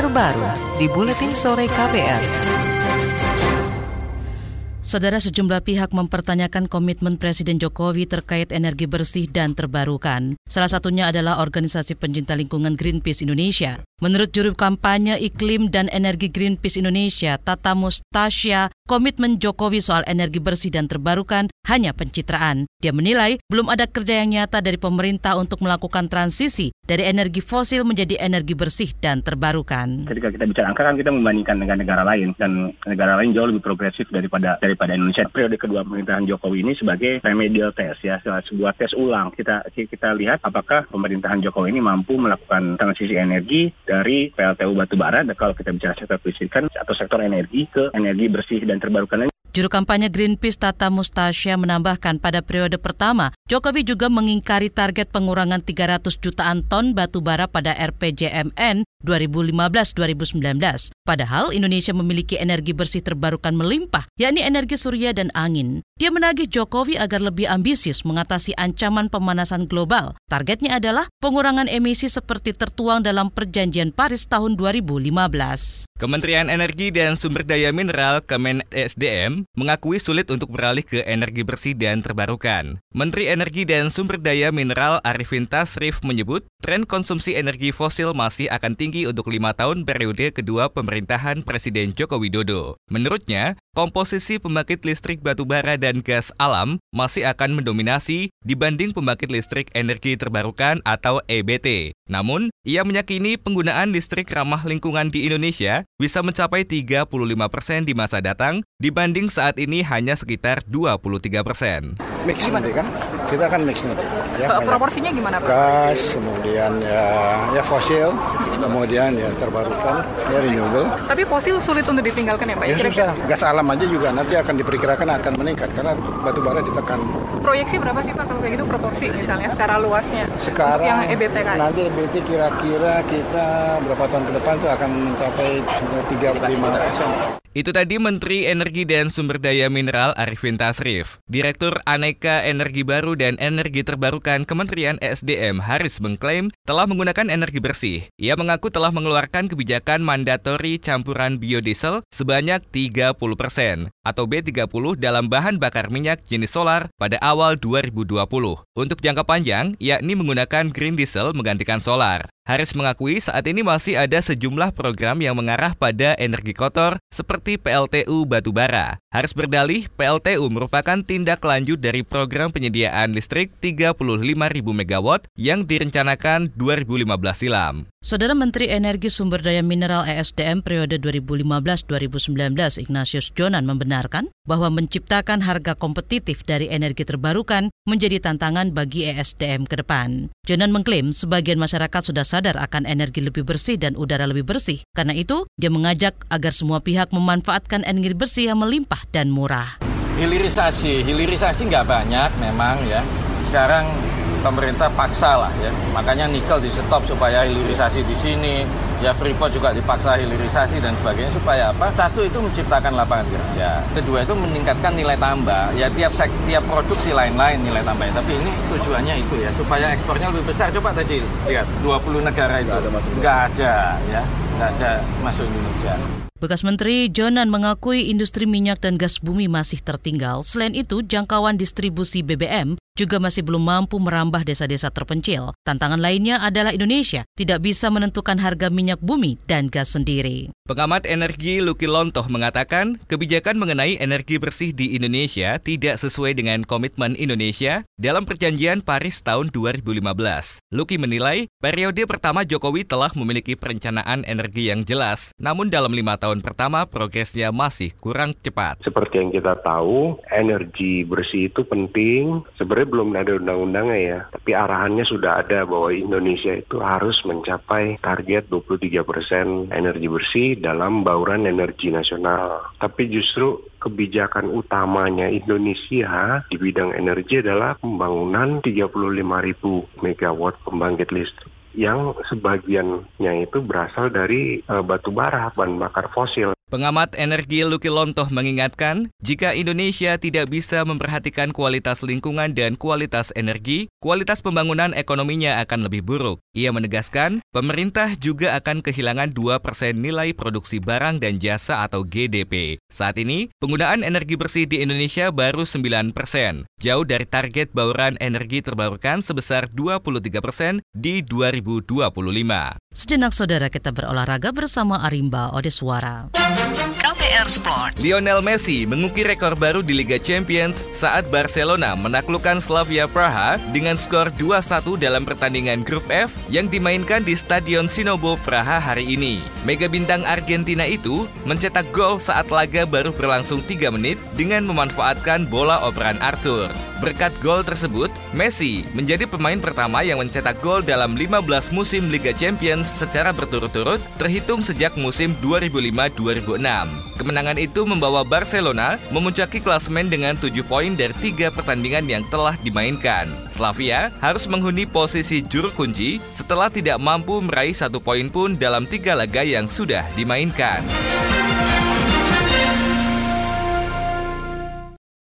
terbaru di Buletin Sore KPR. Saudara sejumlah pihak mempertanyakan komitmen Presiden Jokowi terkait energi bersih dan terbarukan. Salah satunya adalah organisasi pencinta lingkungan Greenpeace Indonesia. Menurut juru kampanye iklim dan energi Greenpeace Indonesia, Tata Mustasya, komitmen Jokowi soal energi bersih dan terbarukan hanya pencitraan. Dia menilai belum ada kerja yang nyata dari pemerintah untuk melakukan transisi dari energi fosil menjadi energi bersih dan terbarukan. Ketika kita bicara angka kan kita membandingkan dengan negara lain dan negara lain jauh lebih progresif daripada daripada Indonesia. Periode kedua pemerintahan Jokowi ini sebagai remedial test ya, sebuah tes ulang. Kita kita lihat apakah pemerintahan Jokowi ini mampu melakukan transisi energi dari PLTU batubara kalau kita bicara sektor kelistrikan atau sektor energi ke energi bersih dan terbarukan Juru kampanye Greenpeace Tata Mustasya menambahkan pada periode pertama, Jokowi juga mengingkari target pengurangan 300 jutaan ton batu bara pada RPJMN 2015-2019. Padahal Indonesia memiliki energi bersih terbarukan melimpah, yakni energi surya dan angin. Dia menagih Jokowi agar lebih ambisius mengatasi ancaman pemanasan global. Targetnya adalah pengurangan emisi seperti tertuang dalam perjanjian Paris tahun 2015. Kementerian Energi dan Sumber Daya Mineral Kemen SDM mengakui sulit untuk beralih ke energi bersih dan terbarukan. Menteri Energi dan Sumber Daya Mineral Arifin Tasrif menyebut tren konsumsi energi fosil masih akan tinggi untuk lima tahun periode kedua pemerintahan Presiden Joko Widodo. Menurutnya, komposisi pembangkit listrik batubara dan gas alam masih akan mendominasi dibanding pembangkit listrik energi terbarukan atau EBT. Namun, ia meyakini penggunaan listrik ramah lingkungan di Indonesia bisa mencapai 35% persen di masa datang dibanding saat ini hanya sekitar 23%. persen. Mix nanti kan, kita akan mix nanti. Ya, Proporsinya gimana Pak? Gas, kemudian ya, ya fosil, kemudian ya terbarukan, ya renewable. Tapi fosil sulit untuk ditinggalkan ya Pak? Ya susah, gas alam aja juga nanti akan diperkirakan akan meningkat karena batu bara ditekan. Proyeksi berapa sih Pak kalau kayak gitu proporsi misalnya secara luasnya? Sekarang yang EBT kan? nanti EBT kira-kira kita berapa tahun ke depan tuh akan mencapai 35 persen. Itu tadi Menteri Energi dan Sumber Daya Mineral Arifin Tasrif. Direktur Aneka Energi Baru dan Energi Terbarukan Kementerian ESDM Haris mengklaim telah menggunakan energi bersih. Ia mengaku telah mengeluarkan kebijakan mandatori campuran biodiesel sebanyak 30% atau B30 dalam bahan bakar minyak jenis solar pada awal 2020. Untuk jangka panjang, yakni menggunakan green diesel menggantikan solar. Haris mengakui saat ini masih ada sejumlah program yang mengarah pada energi kotor seperti PLTU batubara. Haris berdalih PLTU merupakan tindak lanjut dari program penyediaan listrik 35.000 MW yang direncanakan 2015 silam. Saudara Menteri Energi Sumber Daya Mineral ESDM periode 2015-2019 Ignatius Jonan membenarkan bahwa menciptakan harga kompetitif dari energi terbarukan menjadi tantangan bagi ESDM ke depan. Jonan mengklaim sebagian masyarakat sudah sadar akan energi lebih bersih dan udara lebih bersih. Karena itu, dia mengajak agar semua pihak memanfaatkan energi bersih yang melimpah dan murah. Hilirisasi, hilirisasi nggak banyak memang ya. Sekarang pemerintah paksa lah ya. Makanya nikel di stop supaya hilirisasi di sini. Ya Freeport juga dipaksa hilirisasi dan sebagainya supaya apa? Satu itu menciptakan lapangan kerja. Kedua itu meningkatkan nilai tambah. Ya tiap sek, tiap produksi lain-lain nilai tambahnya. Tapi ini tujuannya itu ya supaya ekspornya lebih besar. Coba tadi lihat 20 negara itu nggak ada. Nggak ada ya, nggak ada masuk Indonesia. Bekas Menteri Jonan mengakui industri minyak dan gas bumi masih tertinggal. Selain itu, jangkauan distribusi BBM juga masih belum mampu merambah desa-desa terpencil. Tantangan lainnya adalah Indonesia tidak bisa menentukan harga minyak bumi dan gas sendiri. Pengamat energi Luki Lontoh mengatakan, kebijakan mengenai energi bersih di Indonesia tidak sesuai dengan komitmen Indonesia dalam perjanjian Paris tahun 2015. Luki menilai, periode pertama Jokowi telah memiliki perencanaan energi yang jelas, namun dalam lima tahun pertama progresnya masih kurang cepat. Seperti yang kita tahu, energi bersih itu penting. Sebenarnya belum ada undang-undangnya ya, tapi arahannya sudah ada bahwa Indonesia itu harus mencapai target 23% persen energi bersih dalam bauran energi nasional. Tapi justru kebijakan utamanya Indonesia di bidang energi adalah pembangunan 35.000 megawatt pembangkit listrik yang sebagiannya itu berasal dari uh, batu bara, bahan bakar fosil. Pengamat energi Luki Lontoh mengingatkan, jika Indonesia tidak bisa memperhatikan kualitas lingkungan dan kualitas energi, kualitas pembangunan ekonominya akan lebih buruk. Ia menegaskan, pemerintah juga akan kehilangan 2% nilai produksi barang dan jasa atau GDP. Saat ini, penggunaan energi bersih di Indonesia baru 9%, jauh dari target bauran energi terbarukan sebesar 23% di 2025. Sejenak saudara kita berolahraga bersama Arimba Odeswara. Sport. Lionel Messi mengukir rekor baru di Liga Champions saat Barcelona menaklukkan Slavia Praha dengan skor 2-1 dalam pertandingan grup F yang dimainkan di Stadion Sinobo Praha hari ini. Mega bintang Argentina itu mencetak gol saat laga baru berlangsung 3 menit dengan memanfaatkan bola operan Arthur. Berkat gol tersebut, Messi menjadi pemain pertama yang mencetak gol dalam 15 musim Liga Champions secara berturut-turut terhitung sejak musim 2005-2006. Kemenangan itu membawa Barcelona memuncaki klasemen dengan 7 poin dari tiga pertandingan yang telah dimainkan. Slavia harus menghuni posisi juru kunci setelah tidak mampu meraih satu poin pun dalam tiga laga yang sudah dimainkan.